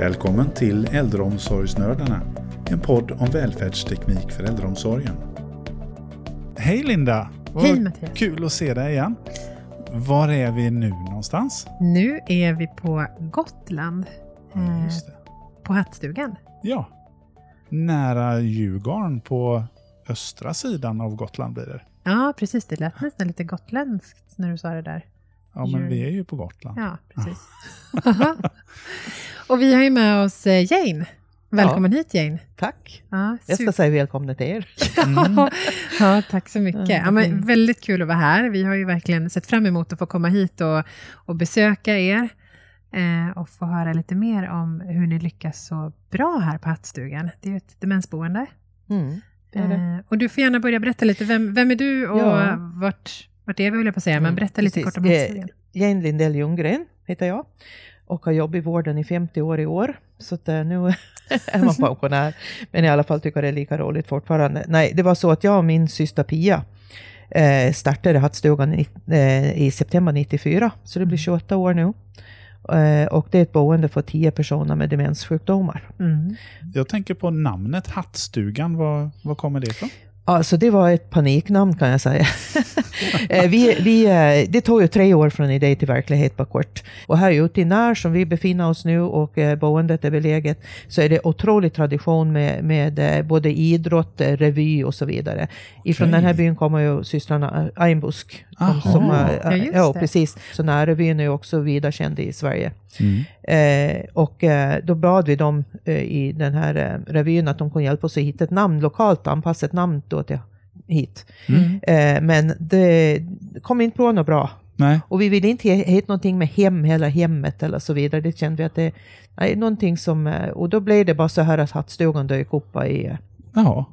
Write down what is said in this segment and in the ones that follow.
Välkommen till Äldreomsorgsnördarna, en podd om välfärdsteknik för äldreomsorgen. Hej Linda! Vad Hej Mattias! Kul att se dig igen. Var är vi nu någonstans? Nu är vi på Gotland, eh, Just det. på Hattstugan. Ja, nära Djurgården på östra sidan av Gotland blir det. Ja, precis. Det lät nästan lite gotländskt när du sa det där. Ja, men vi är ju på Gotland. Ja, precis. och vi har ju med oss eh, Jane. Välkommen hit Jane. Tack. Ja, Jag ska säga välkomna till er. Mm. ja, tack så mycket. Ja, men väldigt kul att vara här. Vi har ju verkligen sett fram emot att få komma hit och, och besöka er eh, och få höra lite mer om hur ni lyckas så bra här på Hattstugan. Det är ju ett demensboende. Mm, det är det. Eh, och du får gärna börja berätta lite, vem, vem är du och Ja. vart, vart är vi, höll jag på att säga, men Mm, berätta lite precis. kort om Eh, Hattstugan. Jane Lindell Ljunggren heter jag och har jobbat i vården i 50 år i år. Så att, eh, nu är man pensionär. Men i alla fall tycker det är lika roligt fortfarande. Nej, det var så att jag och min syster Pia eh, startade Hattstugan i, eh, i september 94. Så det blir 28 år nu. Eh, och det är ett boende för 10 personer med demenssjukdomar. Mm. Jag tänker på namnet Hattstugan. Var, var kommer det ifrån? Alltså det var ett paniknamn kan jag säga. Eh, vi, vi, eh, det tog ju tre år från idé till verklighet på kort. Och här ute i När som vi befinner oss nu och eh, boendet är beläget så är det otrolig tradition med, med både idrott, revy och så vidare. Ifrån Okej. den här byn kommer ju systrarna Einbusk. Som, Ja, ja, precis. Så Närrevyn är ju också vida känd i Sverige. Mm. Eh, och eh, då bad vi dem eh, i den här revyn att de kunde hjälpa oss att hitta ett namn, lokalt anpassat namn då till hit. Mm. Eh, men det kom inte på något bra. Nej. Och vi ville inte he- heta någonting med hem eller hemmet eller så vidare. Det kände vi att det är någonting som... eh, Och då blev det bara så här att hattstugan dök upp i... eh, Jaha.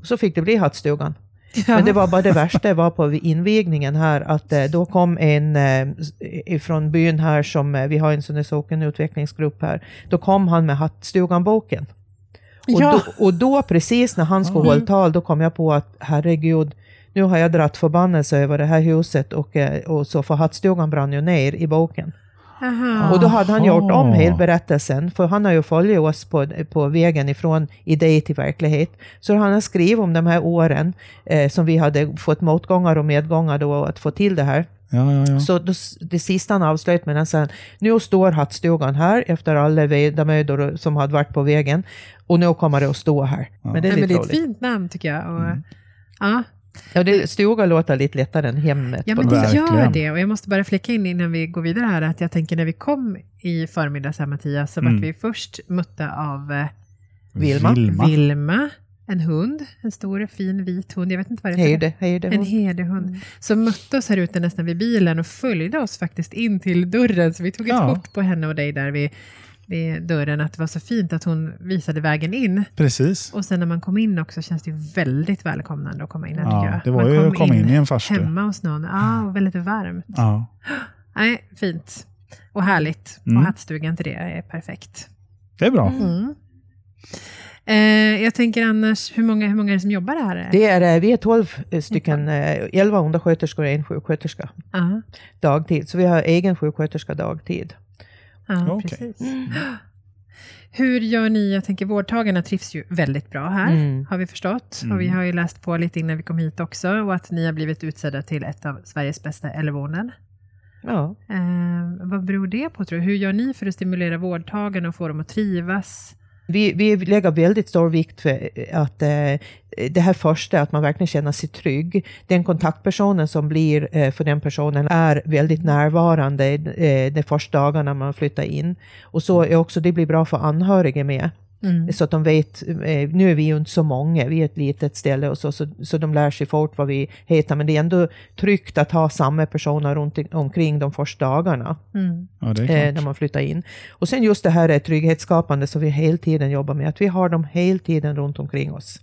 Och så fick det bli hattstugan. Ja. Men det var bara det värsta var på invigningen här att då kom en ifrån byn här som vi har en sån här sockenutvecklingsgrupp här. Då kom han med hattstugan-boken. Och, Ja. då, och då precis när han skulle Mm. hålla tal, då kom jag på att herregud, nu har jag dratt förbannelse över det här huset och, eh, och så för hattstugan brann ju ner i boken. Aha. Och då hade han gjort om hela berättelsen, för han har ju följt oss på, på vägen ifrån idé till verklighet. Så han har skrivit om de här åren eh, som vi hade fått motgångar och medgångar då att få till det här. Ja, ja, ja. Så då, det sista han avslöt med den sen, nu står hattstugan här efter alla vedamödor som hade varit på vägen och nu kommer det att stå här. Ja. Men det är Nej, men lite det är ett fint namn tycker jag. Och, Mm. ja. Ja, det, stuga låter lite lättare än hemmet. ja, men det gör det. Och jag måste bara flika in innan vi går vidare här, att jag tänker när vi kom i förmiddags här Mattias, så Mm. vart vi först mötta av eh, Vilma. Vilma. Vilma, en hund, en stor fin vit hund, jag vet inte vad det hej det. En herdehund. Som mötte oss här ute nästan vid bilen och följde oss faktiskt in till dörren. Så vi tog ett Ja. kort på henne och dig där vid, vid dörren. Att det var så fint att hon visade vägen in. Precis. Och sen när man kom in också känns det väldigt välkomnande att komma in här Ja, det var man ju att komma in i en farstu. Hemma hos någon. Ja, och väldigt varmt. Ja. Nej, fint. Och härligt. Mm. Och hattstugan till det är perfekt. Det är bra. Mm. Eh, jag tänker annars, hur många, hur många är det som jobbar här? Det är, eh, vi är 12 stycken, eh, 11 undersköterskor och en sjuksköterska Ja, dagtid. Så vi har egen sjuksköterska dagtid. Ja Okej. precis. Hur gör ni? Jag tänker vårdtagarna trivs ju väldigt bra här, Mm. har vi förstått. Mm. Och vi har ju läst på lite innan vi kom hit också och att ni har blivit utsedda till ett av Sveriges bästa äldreboenden. Ja. Eh, vad beror det på tror du? Hur gör ni för att stimulera vårdtagarna och få dem att trivas? Vi, vi lägger väldigt stor vikt för eh, att eh, det här första, att man verkligen känner sig trygg. Den kontaktpersonen som blir eh, för den personen är väldigt närvarande eh, de första dagarna man flyttar in. Och så är också, det blir bra för anhöriga med. Mm. Så att de vet, eh, nu är vi ju inte så många, vi är ett litet ställe och så, så, så de lär sig fort vad vi heter. Men det är ändå tryggt att ha samma personer runt omkring de första dagarna Mm. Ja, eh, när man flyttar in. Och sen just det här är trygghetsskapande som vi hela tiden jobbar med, att vi har dem hela tiden runt omkring oss.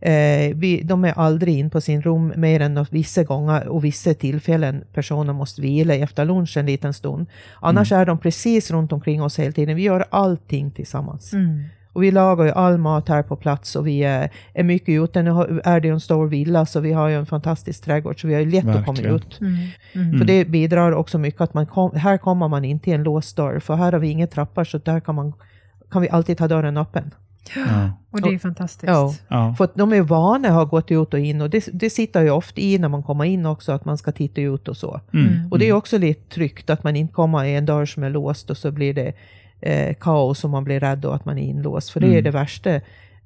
Eh, vi, de är aldrig in på sin rum mer än vissa gånger och vissa tillfällen personer måste vila efter lunch en liten stund. Annars är de precis runt omkring oss hela tiden. Vi gör allting tillsammans. Mm. Och vi lagar ju all mat här på plats och vi är, är mycket ute. Nu har- är det ju en stor villa så vi har ju en fantastisk trädgård så vi har ju lätt att komma Verkligen. ut. Mm. Mm. För det bidrar också mycket att man kom, här kommer man inte i en låst dörr för här har vi inga trappor så där kan man kan vi alltid ha dörren öppen. Ja. Och det är ju fantastiskt. Ja. Ja. För att de är vana att ha gått ut och in och det, det sitter ju ofta i när man kommer in också att man ska titta ut och så. Mm. Och det är också lite tryggt att man inte kommer i en dörr som är låst och så blir det eh, kaos och man blir rädd och att man är inlåst. För det är Mm. det värsta.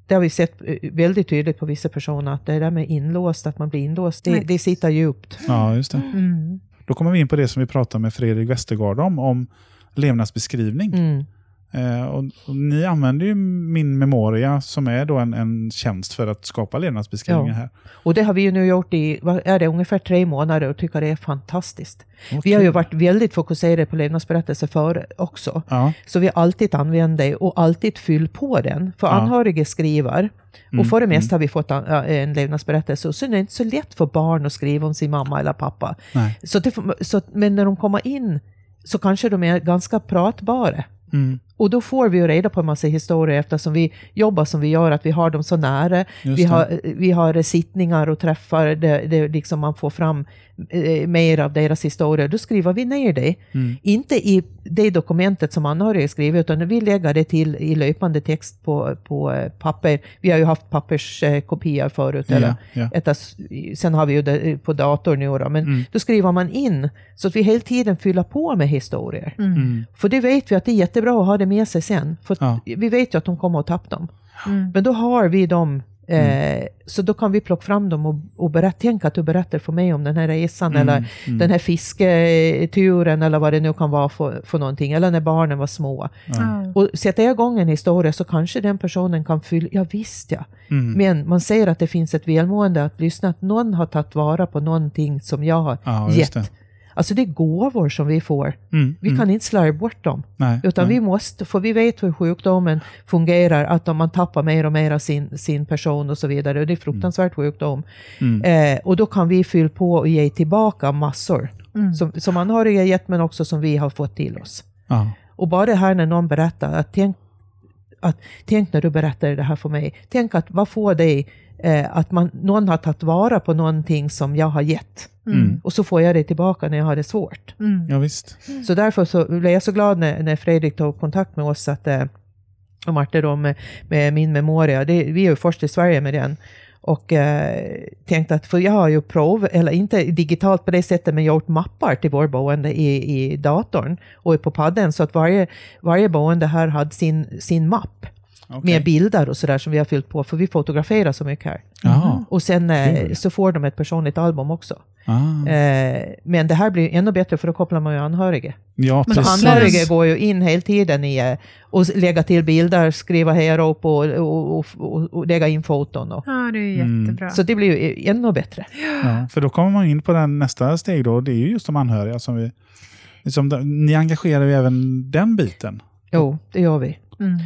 Det har vi sett eh, väldigt tydligt på vissa personer att det där med inlåst, att man blir inlåst, det, det sitter djupt. ja, just det. Mm. Då kommer vi in på det som vi pratade med Fredrik Westergaard om, om levnadsbeskrivning. Mm. Eh, och, och ni använder ju Min Memoria som är då en, en tjänst för att skapa levnadsbeskrivningar Ja. här. Och det har vi ju nu gjort i, är det, ungefär tre månader och tycker det är fantastiskt. Vi Okej. har ju varit väldigt fokuserade på levnadsberättelser före också. Ja, Så vi har alltid använt det och alltid fyllt på den. För Ja. anhöriga skriver. Mm, Och för det mesta har vi fått en levnadsberättelse. Och så är det inte så lätt för barn att skriva om sin mamma eller pappa. nej. Så det, så, men när de kommer in så kanske de är ganska pratbara. Mm, Och då får vi ju reda på en massa historier eftersom vi jobbar som vi gör, att vi har dem så nära. Vi har, vi har sittningar och träffar där det liksom man får fram eh, mer av deras historier. Då skriver vi ner det. Mm. Inte i det dokumentet som anhöriga skriver, utan vi lägger det till i löpande text på, på eh, papper. Vi har ju haft papperskopior förut. Ja, Eller, ja. ett, sen har vi ju det på dator nu då, men Mm. då skriver man in så att vi hela tiden fyller på med historier. Mm. För det vet vi att det är jättebra att ha det med sig sen. För Ja. vi vet ju att de kommer att tappa dem. Mm. Men då har vi dem, Mm. eh, så då kan vi plocka fram dem och, och berätta. Tänk att du berättar för mig om den här resan eller mm. den här fisketuren eller vad det nu kan vara för, för någonting. Eller när barnen var små. Och sätter jag igång en historia så kanske den personen kan fylla, ja visst ja. Mm. Men man ser att det finns ett välmående att lyssna, att någon har tagit vara på någonting som jag har Ja, just gett. Alltså det är gåvor som vi får. Mm. Vi mm. kan inte slarva bort dem. Nej, Utan nej. vi måste, för vi vet hur sjukdomen fungerar, att om man tappar mer och mer av sin, sin person och så vidare, och det är fruktansvärt sjukdom. Mm. Eh, och då kan vi fylla på och ge tillbaka massor, Mm. som, som anhöriga gett men också som vi har fått till oss. Ja. Och bara det här när någon berättar, att tänk, att, tänk när du berättar det här för mig, tänk att vad får dig eh, att man, någon har tagit vara på någonting som jag har gett. Mm. Och så får jag det tillbaka när jag har det svårt. Mm. ja, visst. Så därför så blev jag så glad när, när Fredrik tog kontakt med oss att, eh, och Marta då med, med min memoria. Det, vi är ju först i Sverige med den. Och eh, tänkte att, för jag har ju prov, eller inte digitalt på det sättet, men gjort mappar till vår boende i, i datorn och på padden. Så att varje, varje boende här hade sin, sin mapp Okej. med bilder och sådär som vi har fyllt på, för vi fotograferar så mycket här. Jaha. Och sen eh, så får de ett personligt album också. Ah. Eh, men det här blir ännu bättre för då kopplar man ju anhöriga. Ja, Men Så precis. anhöriga går ju in hela tiden i eh, och lägga till bilder, skriva hejarop och, och, och, och, och lägga in foton. Och. Ja, det är Mm. jättebra. Så det blir ju ännu bättre. Ja, för då kommer man in på den nästa steg då, det är ju just de anhöriga som vi... Liksom, ni engagerar ju även den biten. Jo, det gör vi. Mm.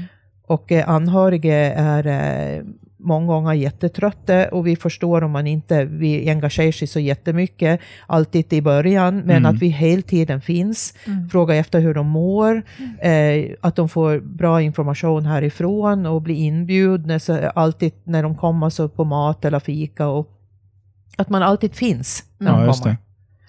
Och eh, anhöriga är eh, många gånger jättetrötta och vi förstår om man inte vi engagerar sig så jättemycket alltid i början, men Mm. att vi hela tiden finns, Mm. frågar efter hur de mår, eh, att de får bra information härifrån och blir inbjudna så alltid när de kommer så på mat eller fika och att man alltid finns när Ja, de just kommer. det.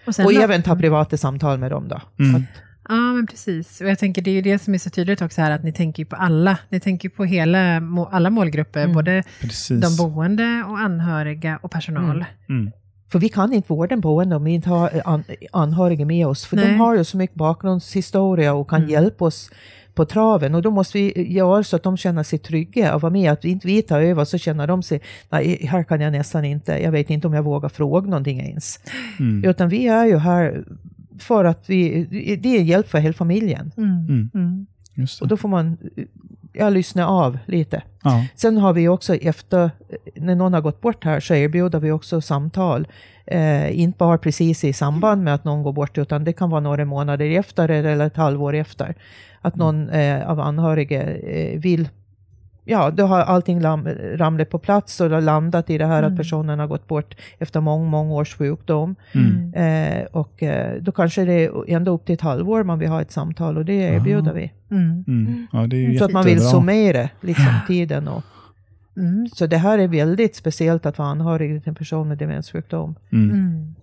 Och, sen Och då- även ta privata samtal med dem då. Mm. Att, Ja, men precis. Och jag tänker det är ju det som är så tydligt också här, att ni tänker på alla. Ni tänker på hela, alla målgrupper, Mm. både Precis. de boende och anhöriga och personal. Mm. Mm. För vi kan inte vårda en boende om vi inte har eh, an, anhöriga med oss. För de Nej. har ju så mycket bakgrundshistoria och kan Mm. hjälpa oss på traven. Och då måste vi göra så att de känner sig trygga och vara med. Att inte vi tar över så känner de sig, nej här kan jag nästan inte, jag vet inte om jag vågar fråga någonting ens. Mm. Utan vi är ju här för att vi, det är hjälp för hela familjen. Mm. Mm. Mm. Och då får man ja, lyssna av lite. Ja. Sen har vi också efter, när någon har gått bort här, så erbjuder vi också samtal. Eh, inte bara precis i samband med att någon går bort, utan det kan vara några månader efter eller ett halvår efter. Att någon eh, av anhöriga eh, vill, ja, då har allting lam, ramlat på plats och det har landat i det här Mm. att personen har gått bort efter många, många års sjukdom. Mm. Eh, och eh, då kanske det är ända upp till ett halvår man vill ha ett samtal och det erbjuder Ah. vi. Mm. Mm. ja, det är ju Så att man vill summera liksom, tiden och Mm. så det här är väldigt speciellt att vara anhörig till en person med demenssjukdom. Mm. Mm.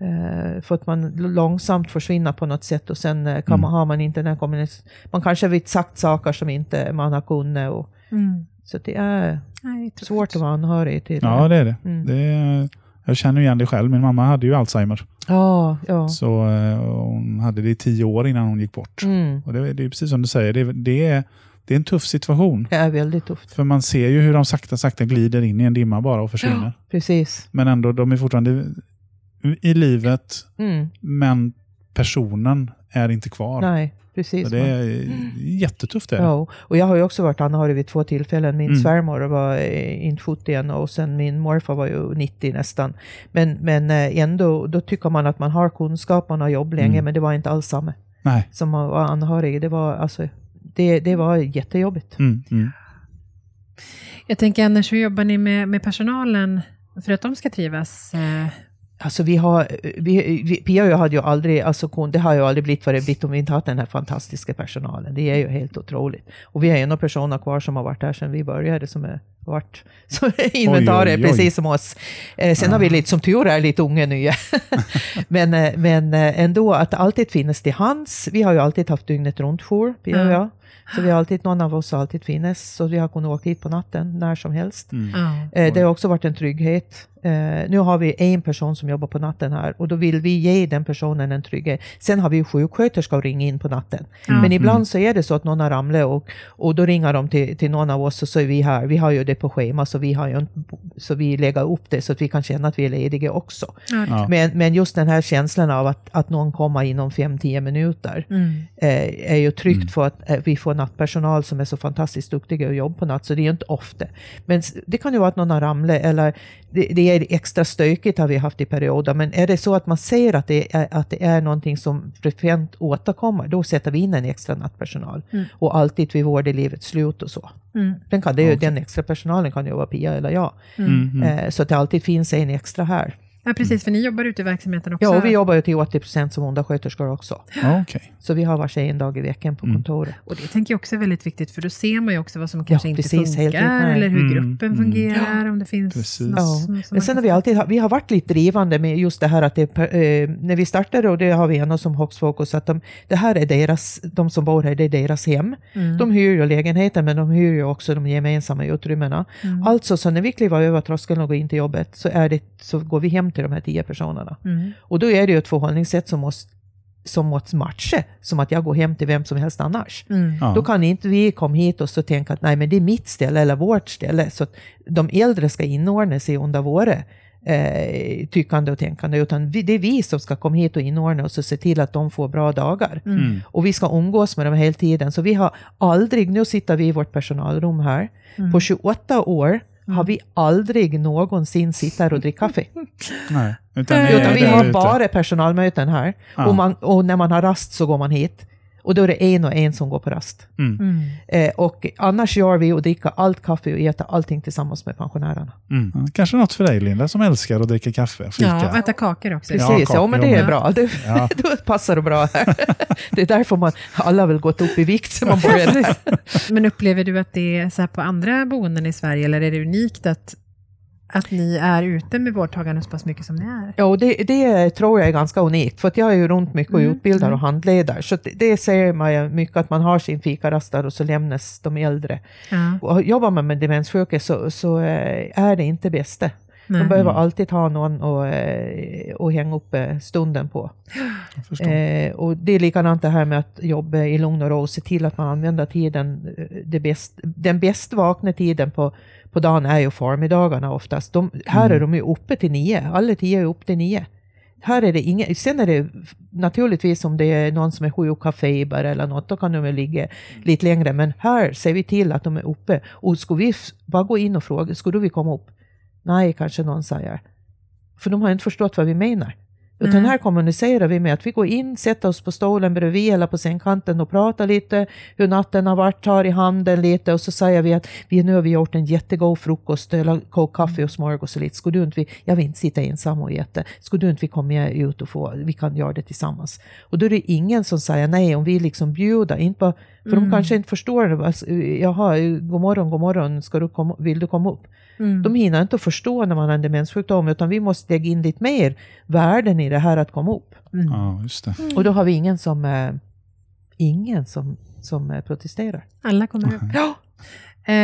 Eh, för att man långsamt försvinner på något sätt och sen eh, kan Mm. man, har man inte den här kommunikationen. Man kanske har sagt saker som inte man har kunnat. Och, Mm. så det är Nej, det är svårt att vara anhörig till. Ja, det är det. Mm. det är, jag känner igen det själv. Min mamma hade ju Alzheimer. Ja, ja. Så eh, hon hade det i tio år innan hon gick bort. Mm. Och det, det är precis som du säger, det, det, är, det är en tuff situation. Det är väldigt tufft. För man ser ju hur de sakta, sakta glider in i en dimma bara och försvinner. Precis. Men ändå, de är fortfarande i livet, Mm. men personen är inte kvar. Nej, precis. Så det är jättetufft. Det. är det. Ja, och jag har ju också varit anhörig vid två tillfällen. Min Mm. svärmor var eh, inte 70 än och sen min morfar var ju 90 nästan. Men, men eh, ändå, då tycker man att man har kunskap, man har jobb länge, Mm. men det var inte alls samma Nej. som man var anhörig. Det var, alltså, det, det var jättejobbigt. Mm, mm. Jag tänker annars, hur jobbar ni med, med personalen för att de ska trivas? Eh, Alltså vi har, vi, vi, Pia och jag hade ju aldrig, alltså det har ju aldrig blivit vad det blivit om vi inte haft den här fantastiska personalen. Det är ju helt otroligt. Och vi har en av personerna kvar som har varit där sedan vi började som är varit som är inventarier oj, oj. precis som oss. Eh, sen har vi lite, som tur är, lite unga nya. men, eh, men eh, ändå att alltid finnas till hands. Vi har ju alltid haft dygnet runt jour, Pia och Ja. jag. Så vi har alltid, någon av oss har alltid finnes. Så vi har kunnat åka hit på natten när som helst. Mm. ja. Eh, Det har också varit en trygghet. Eh, nu har vi en person som jobbar på natten här och då vill vi ge den personen en trygghet. Sen har vi ju sjuksköterska att ringa in på natten. Ja. Men ibland så är det så att någon har ramlat och, och då ringer de till, till någon av oss och så är vi här. Vi har ju det på schema så vi, har ju, inte- så vi lägger upp det så att vi kan känna att vi är lediga också. Ja. Men, men just den här känslan av att, att någon kommer inom 5-10 minuter Mm. eh, är ju tryggt Mm. för att eh, vi får nattpersonal som är så fantastiskt duktiga och jobbar på natt, så det är ju inte ofta. Men det kan ju vara att någon har ramlat eller det, det är extra stökigt har vi haft i perioder, men är det så att man ser att det är, att det är någonting som frekvent återkommer, då sätter vi in en extra nattpersonal. Mm. Och alltid vid vård i livets slut och så. Mm. Den, kan, det är ju, Okej. den extra personalen kan ju vara Pia eller jag. Mm. Mm, mm. Eh, så att det alltid finns en extra här. Ja, precis, för ni jobbar ute i verksamheten också. Ja, och vi jobbar ju till 80 procent som undersköterskor också. Ja, okej. Så vi har varsin en dag i veckan på Mm. kontoret. Och det tänker jag också är väldigt viktigt, för då ser man ju också vad som kanske inte precis, funkar, eller hur Mm, gruppen mm. fungerar, om det finns Precis. något Ja, som, som Men sen har vi alltid vi har varit lite drivande med just det här att det, eh, när vi startade, och det har vi ändå som högst fokus, att de, det här är deras, de som bor här, det är deras hem. Mm. De hyr ju lägenheten, men de hyr ju också de gemensamma utrymmena. Mm. Alltså, så när vi kliver över tröskeln och går in till jobbet, så, är det, så går vi hem till de här tio personerna. Mm. Och då är det ju ett förhållningssätt som måste, som måste matcha, som att jag går hem till vem som helst annars. Mm. Ja. Då kan inte vi komma hit och så tänka att nej men det är mitt ställe eller vårt ställe. Så att de äldre ska inordna sig under våra eh, tyckande och tänkande. Utan vi, det är vi som ska komma hit och inordna oss och se till att de får bra dagar. Mm. Och vi ska umgås med dem hela tiden. Så vi har aldrig, nu sitter vi i vårt personalrum här. Mm. På 28 år har vi aldrig någonsin sitta här och dricka kaffe. Nej. Utan, Utan vi har bara personalmöten här. Ja. Och, man, och när man har rast så går man hit. Och då är det en och en som går på rast. Mm. Mm. Eh, och annars gör vi och dricker allt kaffe och äter allting tillsammans med pensionärerna. Mm. Ja, Kanske något för dig Linda som älskar att dricka kaffe, fika. Ja, och äta kakor också. Ja, Precis, ja, kakor, men det ja. är bra. Det, Ja. då passar det bra här. Det är därför man alla har väl gått upp i vikt sen man började. här. Men upplever du att det är så här på andra boenden i Sverige, eller är det unikt att, att ni är ute med vårdtagarna så pass mycket som ni är? Ja, och det, det tror jag är ganska unikt, för att jag är ju runt mycket och Mm, utbildar mm. och handleder. Så det, det ser man ju mycket, att man har sin fikarast där och så lämnas de äldre. Ja. Och jobbar man med demenssjuka så, så eh, är det inte bästa. Nej. Man behöver alltid ha någon att, eh, att hänga upp eh, stunden på. Eh, och det är likadant det här med att jobba i lugn och ro se till att man använder tiden. eh, Det bäst, den bäst vakna tiden på, på dagen är ju förmiddagarna oftast. De, här är Mm. de ju uppe till nio, alla tio är uppe till nio. Här är det inget, sen är det naturligtvis om det är någon som är sjuk, har feber eller något, då kan de väl ligga lite längre. Men här ser vi till att de är uppe. Och skulle vi bara gå in och fråga, skulle vi komma upp? Nej, kanske någon säger. För de har inte förstått vad vi menar. Utan Mm. här kommunicerar vi med att vi går in, sätter oss på stolen bredvid eller på sängkanten och pratar lite hur natten har varit, tar i handen lite och så säger vi att vi nu har vi gjort en jättegod frukost eller kokt kaffe och smörgås och lite. Skulle du inte, vi, jag vill inte sitta ensam och äta. Skulle du inte vi komma ut och få, vi kan göra det tillsammans. Och då är det ingen som säger nej om vi liksom bjuder, inte bara, för Mm. de kanske inte förstår. Alltså, Jaha, god morgon, god morgon, ska du komma, vill du komma upp? Mm. De hinner inte att förstå när man har en demenssjukdom, utan vi måste lägga in lite mer värden i det här att komma upp. Mm. Ja, just det. Och då har vi ingen som, eh, ingen som, som eh, protesterar. Alla kommer upp. Ja. Eh,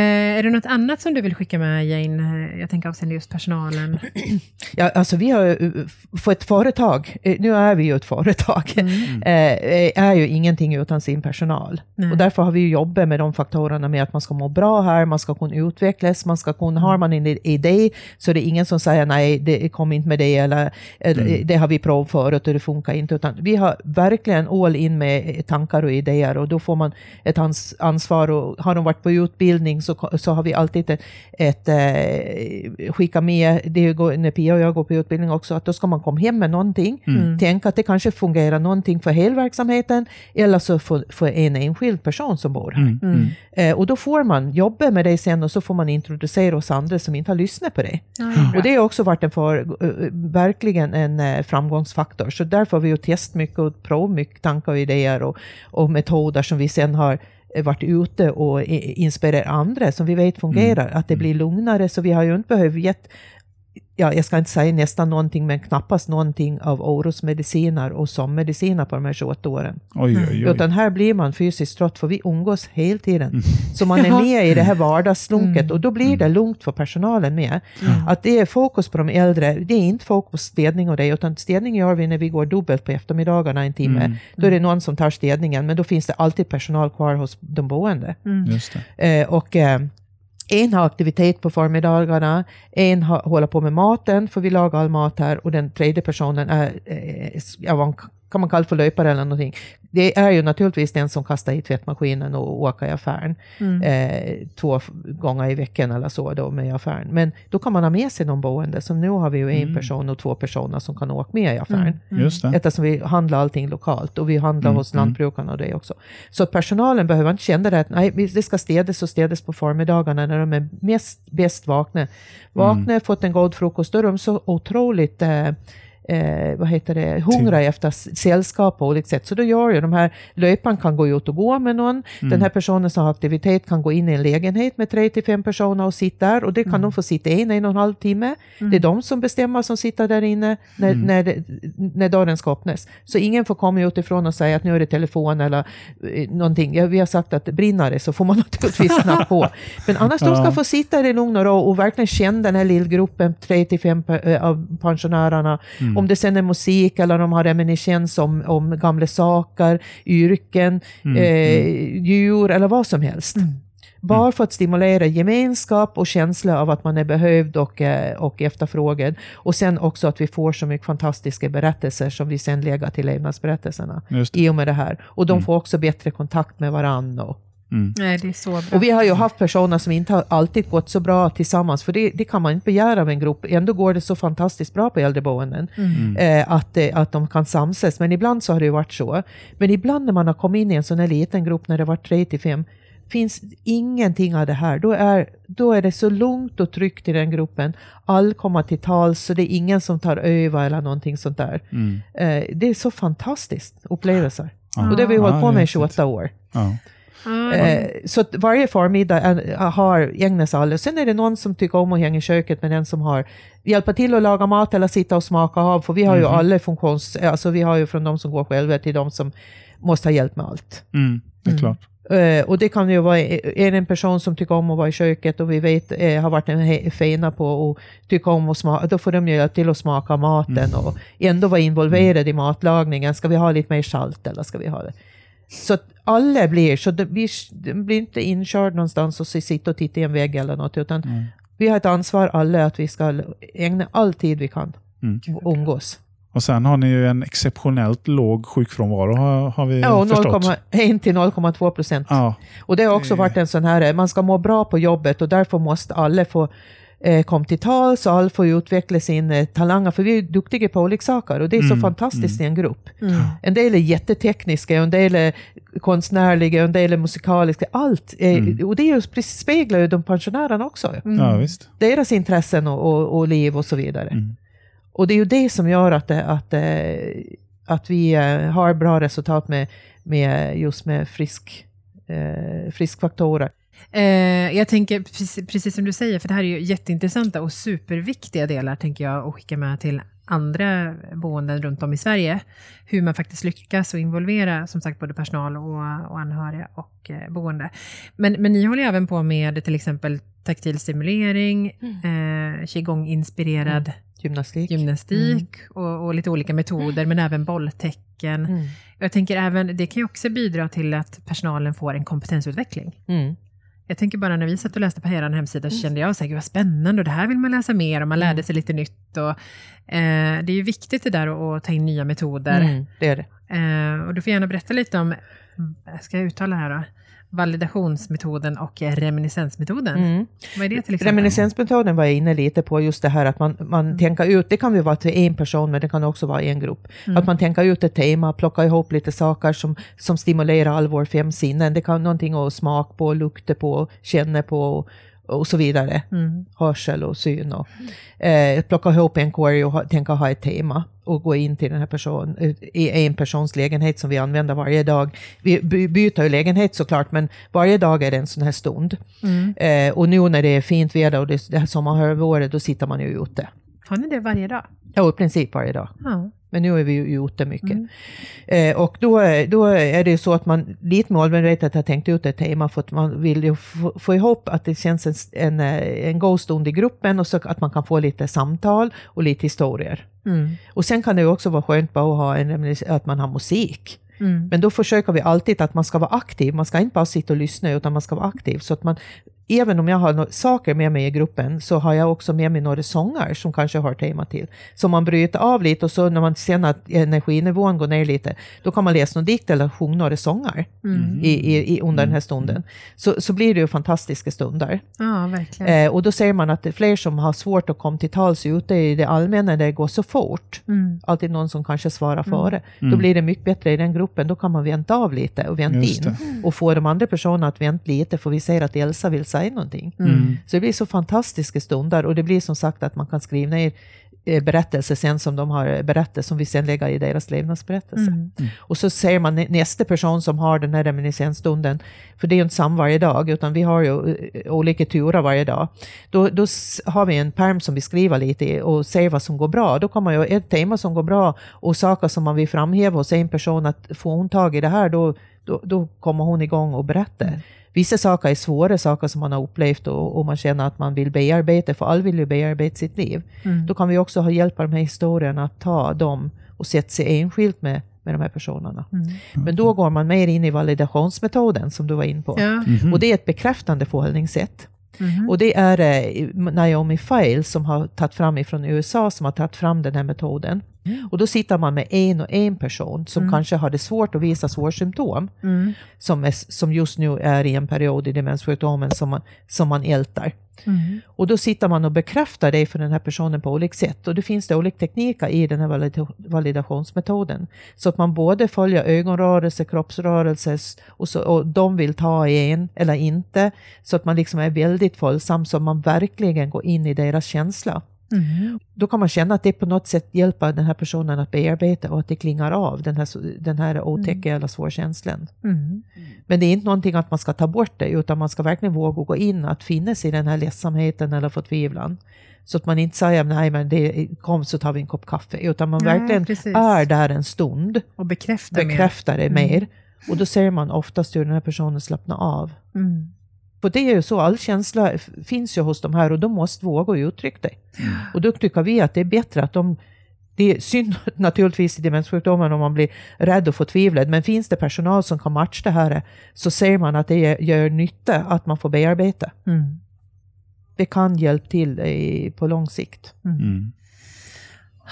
är det något annat som du vill skicka med Jane? Jag tänker avseende just personalen. Ja, alltså vi har ju, eh, för ett företag, eh, nu är vi ju ett företag, Mm. eh, är ju ingenting utan sin personal. Nej. Och därför har vi ju jobbat med de faktorerna med att man ska må bra här, man ska kunna utvecklas, man ska kunna, har man en idé så är det ingen som säger nej, det kom inte med det eller, eller det har vi provat förut och det funkar inte. Utan vi har verkligen all in med tankar och idéer och då får man ett ans ansvar och har de varit på utbildning så, så har vi alltid ett, ett eh, skicka med, det går, när Pia och jag går på utbildning också, att då ska man komma hem med någonting, Mm. tänka att det kanske fungerar någonting för hela verksamheten eller så för, för en enskild person som bor här. Mm. Mm. Eh, och då får man jobba med det sen och så får man introducera oss andra som inte har lyssnat på det. Ja, Och det har också varit en för, eh, verkligen en eh, framgångsfaktor. Så därför har vi ju testat mycket och provat mycket tankar och idéer och, och metoder som vi sen har varit ute och inspirerat andra som vi vet fungerar. Att det blir lugnare, så vi har ju inte behövt gett Ja, jag ska inte säga nästan någonting, men knappast någonting av orosmediciner och sömnmediciner på de här 28 åren. Oj, oj, oj. Utan här blir man fysiskt trött för vi umgås hela tiden. Mm. Så man är med i det här vardagslunket Mm. och då blir det lugnt för personalen med. Mm. Att det är fokus på de äldre, det är inte fokus på städning och det, utan städning gör vi när vi går dubbelt på eftermiddagarna en timme. Mm. Då är det någon som tar städningen, men då finns det alltid personal kvar hos de boende. Mm. Just det. Eh, och eh, en har aktivitet på förmiddagarna, en har, håller på med maten, för vi lagar all mat här, och den tredje personen är, är, är vad kan man kalla för löpare eller någonting. Det är ju naturligtvis den som kastar i tvättmaskinen och åker i affären Mm. eh, två gånger i veckan eller så då med i affären. Men då kan man ha med sig någon boende, så nu har vi ju en Mm. person och två personer som kan åka med i affären. Mm. Just det. Eftersom vi handlar allting lokalt och vi handlar Mm, hos mm. lantbrukarna och det också. Så personalen behöver inte känna det att nej, vi- det ska städas och städas på förmiddagarna när de är mest bäst vakna. Vakna, fått en god frukost, då är de så otroligt eh, Eh, vad heter det, hungriga efter sällskap på olika sätt. Så då gör ju de här, löparen kan gå ut och gå med någon, den här personen som har aktivitet kan gå in i en lägenhet med tre till fem personer och sitta där och det kan de få sitta en, en och en halv timme. Det är de som bestämmer som sitter där inne när, när, det, när dörren ska öppnas. Så ingen får komma utifrån och säga att nu är det telefon eller eh, någonting. Ja, vi har sagt att brinner det så får man naturligtvis knappt på. Men annars de ska Ja. få sitta där i lugn och ro och verkligen känna den här lillgruppen, tre till fem eh, av pensionärerna. Om det sen är musik eller de har reminiscens om, om gamla saker, yrken, eh, djur eller vad som helst. Bara för att stimulera gemenskap och känsla av att man är behövd och, eh, och efterfrågad. Och sen också att vi får så mycket fantastiska berättelser som vi sen lägger till levnadsberättelserna i och med det här. Och de får också bättre kontakt med varandra. Och, Mm. Nej, det är så bra. och vi har ju haft personer som inte har alltid gått så bra tillsammans, för det, det kan man inte begära av en grupp. Ändå går det så fantastiskt bra på äldreboenden Mm. eh, att, eh, att de kan samsas. Men ibland så har det ju varit så. Men ibland när man har kommit in i en sån här liten grupp, när det var tre till fem, finns ingenting av det här. Då är, då är det så lugnt och tryggt i den gruppen. All kommer till tals, så det är ingen som tar över eller någonting sånt där. Mm. Eh, det är så fantastiskt upplevelser. Ja. Och det har vi Ja, hållit på med i häftigt. 28 år. Ja. Ja, Eh, så varje förmiddag är- har ägnas alla. Sen är det någon som tycker om att hänga i köket med den som har hjälpa till att laga mat eller sitta och smaka av. För vi har ju alla funktions... Alltså vi har ju från de som går själva till de som måste ha hjälp med allt. Mm. Det är Mm. klart. Eh, och det kan ju vara är det en person som tycker om att vara i köket och vi vet eh, har varit en fena på att tycka om att smaka, då får de ju hjälp till att smaka maten och ändå vara involverade i matlagningen. Ska vi ha lite mer salt eller ska vi ha det? Så att alla blir, så det blir, det blir inte inkörd någonstans och sitta och titta i en vägg eller något, utan Mm. vi har ett ansvar alla att vi ska ägna all tid vi kan Mm. och umgås. Och sen har ni ju en exceptionellt låg sjukfrånvaro har, har vi Ja, och förstått. 0,1 till 0,2 procent. Ja, Och det har också varit en sån här, man ska må bra på jobbet och därför måste alla få eh, komma till tals och alla får utveckla sin eh, talanger, för vi är duktiga på olika saker och det är så Mm, fantastiskt i en grupp. Mm. En del är jättetekniska, och en del är konstnärliga, och en del är musikaliska, allt. Eh, Mm. Och det är ju, precis- speglar ju de pensionärerna också. Mm. ja visst. Deras intressen och, och, och liv och så vidare. Mm. Och det är ju det som gör att, det, att, eh, att vi eh, har bra resultat med, med just med frisk, eh, friskfaktorer. Eh, jag tänker, precis, precis, som du säger, för det här är ju jätteintressanta och superviktiga delar, tänker jag, att skicka med till andra boenden runt om i Sverige. Hur man faktiskt lyckas och involvera, som sagt, både personal och, och anhöriga och eh, boende. Men, men ni håller även på med till exempel taktil stimulering, mm. eh, qigong-inspirerad mm. gymnastik, gymnastik mm. och, och, lite olika metoder, men även bolltecken. Mm. Jag tänker även, det kan ju också bidra till att personalen får en kompetensutveckling. Jag tänker bara när vi satt och läste på er hemsida så mm. kände jag så här, vad spännande och det här vill man läsa mer och man lärde mm. sig lite nytt. Och, eh, det är ju viktigt det där att ta in nya metoder. Mm, det är det. Eh, och du får gärna berätta lite om, ska jag uttala här då? Validationsmetoden och reminiscensmetoden. Mm. Vad är det till exempel? Reminiscensmetoden var jag inne lite på, just det här att man, man mm. tänker ut, det kan ju vara till en person men det kan också vara en grupp. Mm. Att man tänker ut ett tema, plockar ihop lite saker som, som stimulerar all vår fem sinnen. Det kan någonting att smaka på, lukta på, känna på och så vidare. Mm. Hörsel och syn. Och, eh, plocka ihop en query och ha, tänka ha ett tema och gå in till den här personen i en persons lägenhet som vi använder varje dag. Vi byter ju lägenhet såklart, men varje dag är det en sån här stund. Mm. Eh, och nu när det är fint väder och det, det här sommarhalvåret, då sitter man ju ute. Har ni det varje dag? Ja, i princip varje dag. Ja. Men nu är vi ju ute mycket. Mm. Eh, och då, då är det ju så att man lite målmedvetet har tänkt ut ett tema för att man vill ju få, få ihop att det känns en, en, eh, en god stund i gruppen och så att man kan få lite samtal och lite historier. Mm. Och sen kan det ju också vara skönt bara att, ha en, att man har musik. Mm. Men då försöker vi alltid att man ska vara aktiv. Man ska inte bara sitta och lyssna utan man ska vara aktiv. Så att man även om jag har saker med mig i gruppen så har jag också med mig några sånger som kanske hör tema till. Så man bryter av lite och så när man känner att energinivån går ner lite, då kan man läsa någon dikt eller sjunga några sånger mm. i, i, i, under den här stunden. Så, så blir det ju fantastiska stunder. Ja, verkligen. Eh, och då ser man att det är fler som har svårt att komma till tals ute i det allmänna där det går så fort. Mm. Alltid någon som kanske svarar mm. före. Då mm. blir det mycket bättre i den gruppen. Då kan man vänta av lite och vänta in. Och få de andra personerna att vänta lite, för vi ser att Elsa vill säga någonting. Mm. mm. Så det blir så fantastiska stunder och det blir som sagt att man kan skriva ner eh, berättelser sen som de har berättat, som vi sen lägger i deras levnadsberättelse. Mm. Mm. Och så ser man nästa person som har den här reminiscensstunden, för det är ju inte samma varje dag, utan vi har ju eh, olika turer varje dag. Då, då har vi en perm som vi skriver lite i och ser vad som går bra. Då kommer ju ett tema som går bra och saker som man vill framhäva hos en person, att får hon tag i det här, då, då, då kommer hon igång och berättar. Mm vissa saker är svåra saker som man har upplevt och, och man känner att man vill bearbeta, för alla vill ju bearbeta sitt liv. Mm. Då kan vi också ha hjälp av de här historierna att ta dem och sätta sig enskilt med, med de här personerna. Mm. Men då går man mer in i validationsmetoden som du var in på. Ja. Mm -hmm. Och det är ett bekräftande förhållningssätt. Mm. Och det är eh, Naomi Feil som har tagit fram ifrån USA som har tagit fram den här metoden. Mm. Och då sitter man med en och en person som mm. kanske har det svårt att visa svårsymptom, mm. som, är, som just nu är i en period i demenssjukdomen som man, som man ältar. Mm. Och då sitter man och bekräftar det för den här personen på olika sätt. Och det finns det olika tekniker i den här validationsmetoden. Så att man både följer ögonrörelser, kroppsrörelser och, så, och de vill ta i en eller inte. Så att man liksom är väldigt följsam så att man verkligen går in i deras känsla. Mm. Då kan man känna att det på något sätt hjälper den här personen att bearbeta och att det klingar av den här, den här otäcka mm. eller svåra känslan. Mm. Men det är inte någonting att man ska ta bort det, utan man ska verkligen våga gå in att finna sig i den här ledsamheten eller förtvivlan. Så att man inte säger nej men det, kom så tar vi en kopp kaffe, utan man nej, verkligen precis. är där en stund. Och bekräftar, bekräftar mer. det mer. Mm. Och då ser man oftast hur den här personen slappnar av. Mm. För det är ju så, all känsla finns ju hos de här och de måste våga uttrycka det. Mm. Och då tycker vi att det är bättre att de det är synd naturligtvis i demenssjukdomen om man blir rädd och förtvivlad, men finns det personal som kan matcha det här så ser man att det gör nytta att man får bearbeta. Mm. Det kan hjälpa till i, på lång sikt. Mm. Mm.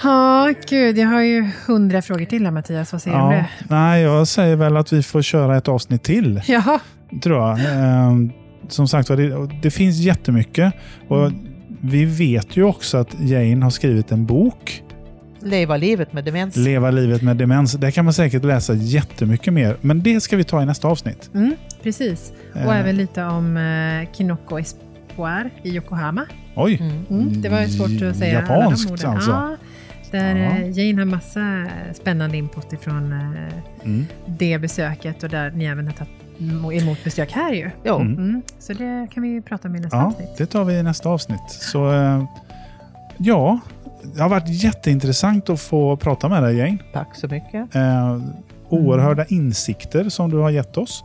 Ja, gud, jag har ju hundra frågor till här Mattias. Vad säger du ja, om det? Nej, jag säger väl att vi får köra ett avsnitt till. Jaha. Tror jag. Som sagt det, det finns jättemycket. Och mm. Vi vet ju också att Jane har skrivit en bok. Leva livet med demens. Leva livet med demens. Där kan man säkert läsa jättemycket mer. Men det ska vi ta i nästa avsnitt. Mm, precis. Och eh. även lite om eh, Kinoko Espoir i Yokohama. Oj! Mm. Mm, det var svårt att säga Japanskt alltså. Ja, där ja. Eh, Jane har massa spännande input ifrån eh, mm. det besöket och där ni även har tagit emot besök här ju. Ja, Mm. Mm. Så det kan vi prata om i nästa Ja, avsnitt. det tar vi i nästa avsnitt. Så eh, ja, det har varit jätteintressant att få prata med dig Jane. tack så mycket. Eh, oerhörda insikter som du har gett oss.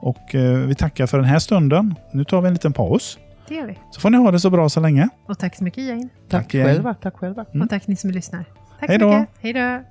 Och eh, vi tackar för den här stunden. Nu tar vi en liten paus. Det gör vi. Så får ni ha det så bra så länge. Och tack så mycket Jane. Tack, Tack igen. själva. Tack själva. Mm. Och tack ni som lyssnar. Tack Hej så mycket. Hej då.